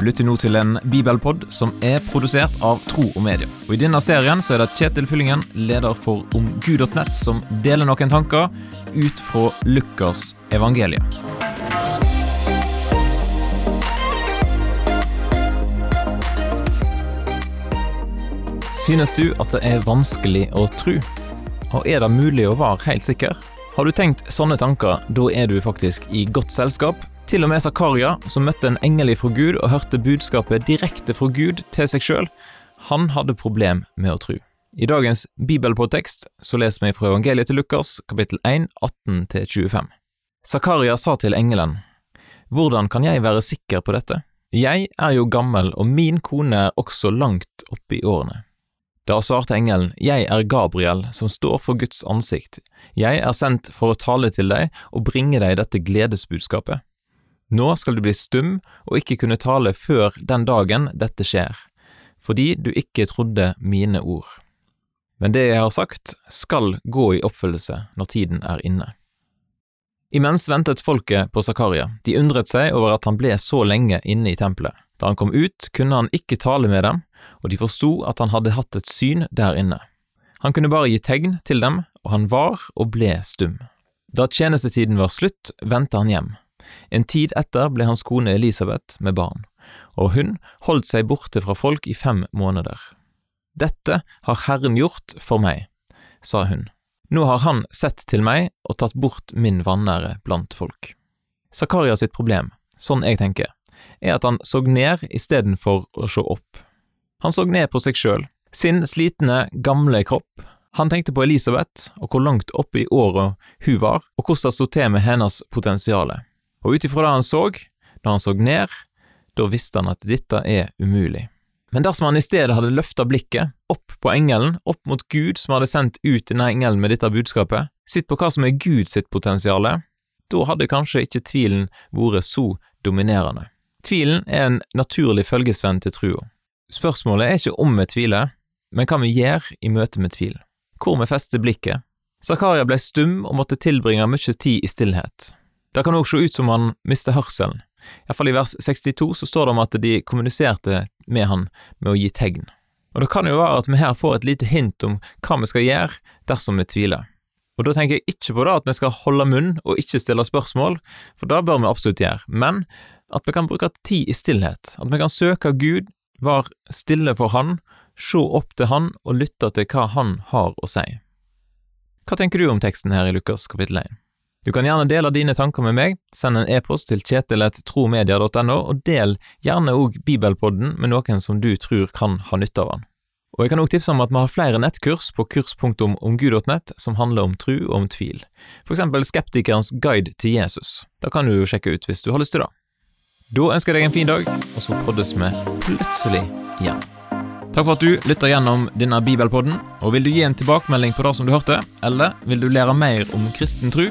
Du lytter nå til en bibelpod som er produsert av Tro og Media. Og I denne serien så er det Kjetil Fyllingen, leder for omgud.nett, som deler noen tanker ut fra Lukas evangelium. Synes du at det er vanskelig å tro? Og er det mulig å være helt sikker? Har du tenkt sånne tanker, da er du faktisk i godt selskap. Til og med Zakaria, som møtte en engel fra Gud og hørte budskapet direkte fra Gud til seg sjøl, han hadde problem med å tro. I dagens bibelpåtekst så leser vi fra evangeliet til Lukas, kapittel 1, 18-25. Zakaria sa til engelen, Hvordan kan jeg være sikker på dette? Jeg er jo gammel, og min kone er også langt oppe i årene. Da svarte engelen, Jeg er Gabriel, som står for Guds ansikt. Jeg er sendt for å tale til deg og bringe deg dette gledesbudskapet. Nå skal du bli stum og ikke kunne tale før den dagen dette skjer, fordi du ikke trodde mine ord. Men det jeg har sagt, skal gå i oppfyllelse når tiden er inne. Imens ventet folket på Zakaria. De undret seg over at han ble så lenge inne i tempelet. Da han kom ut, kunne han ikke tale med dem, og de forsto at han hadde hatt et syn der inne. Han kunne bare gi tegn til dem, og han var og ble stum. Da tjenestetiden var slutt, vendte han hjem. En tid etter ble hans kone Elisabeth med barn, og hun holdt seg borte fra folk i fem måneder. Dette har Herren gjort for meg, sa hun. Nå har han sett til meg og tatt bort min vanære blant folk. Zakaria sitt problem, sånn jeg tenker, er at han så ned istedenfor å se opp. Han så ned på seg sjøl, sin slitne, gamle kropp. Han tenkte på Elisabeth og hvor langt oppe i åra hun var, og hvordan det sto til med hennes potensial. Og ut ifra det han så, da han så ned, da visste han at dette er umulig. Men dersom han i stedet hadde løfta blikket opp på engelen, opp mot Gud som hadde sendt ut denne engelen med dette budskapet, sitt på hva som er Gud sitt potensial, da hadde kanskje ikke tvilen vært så dominerende. Tvilen er en naturlig følgesvenn til trua. Spørsmålet er ikke om vi tviler, men hva vi gjør i møte med tvil. Hvor vi fester blikket. Zakaria ble stum og måtte tilbringe mye tid i stillhet. Det kan òg se ut som han mistet hørselen. Iallfall i vers 62 så står det om at de kommuniserte med han med å gi tegn. Og det kan jo være at vi her får et lite hint om hva vi skal gjøre dersom vi tviler. Og da tenker jeg ikke på det at vi skal holde munn og ikke stille spørsmål, for det bør vi absolutt gjøre, men at vi kan bruke tid i stillhet, at vi kan søke Gud være stille for han, se opp til han og lytte til hva han har å si. Hva tenker du om teksten her i Lukas kapittel 1? Du kan gjerne dele dine tanker med meg, send en e-post til kjetil.tromedia.no, og del gjerne òg Bibelpodden med noen som du tror kan ha nytte av den. Og jeg kan òg tipse om at vi har flere nettkurs på kurs.omgud.nett som handler om tru og om tvil, for eksempel Skeptikerens guide til Jesus. Da kan du jo sjekke ut hvis du har lyst til det. Da ønsker jeg deg en fin dag, og så poddes vi plutselig igjen. Takk for at du lytter gjennom denne bibelpodden, og vil du gi en tilbakemelding på det som du hørte, eller vil du lære mer om kristen tro,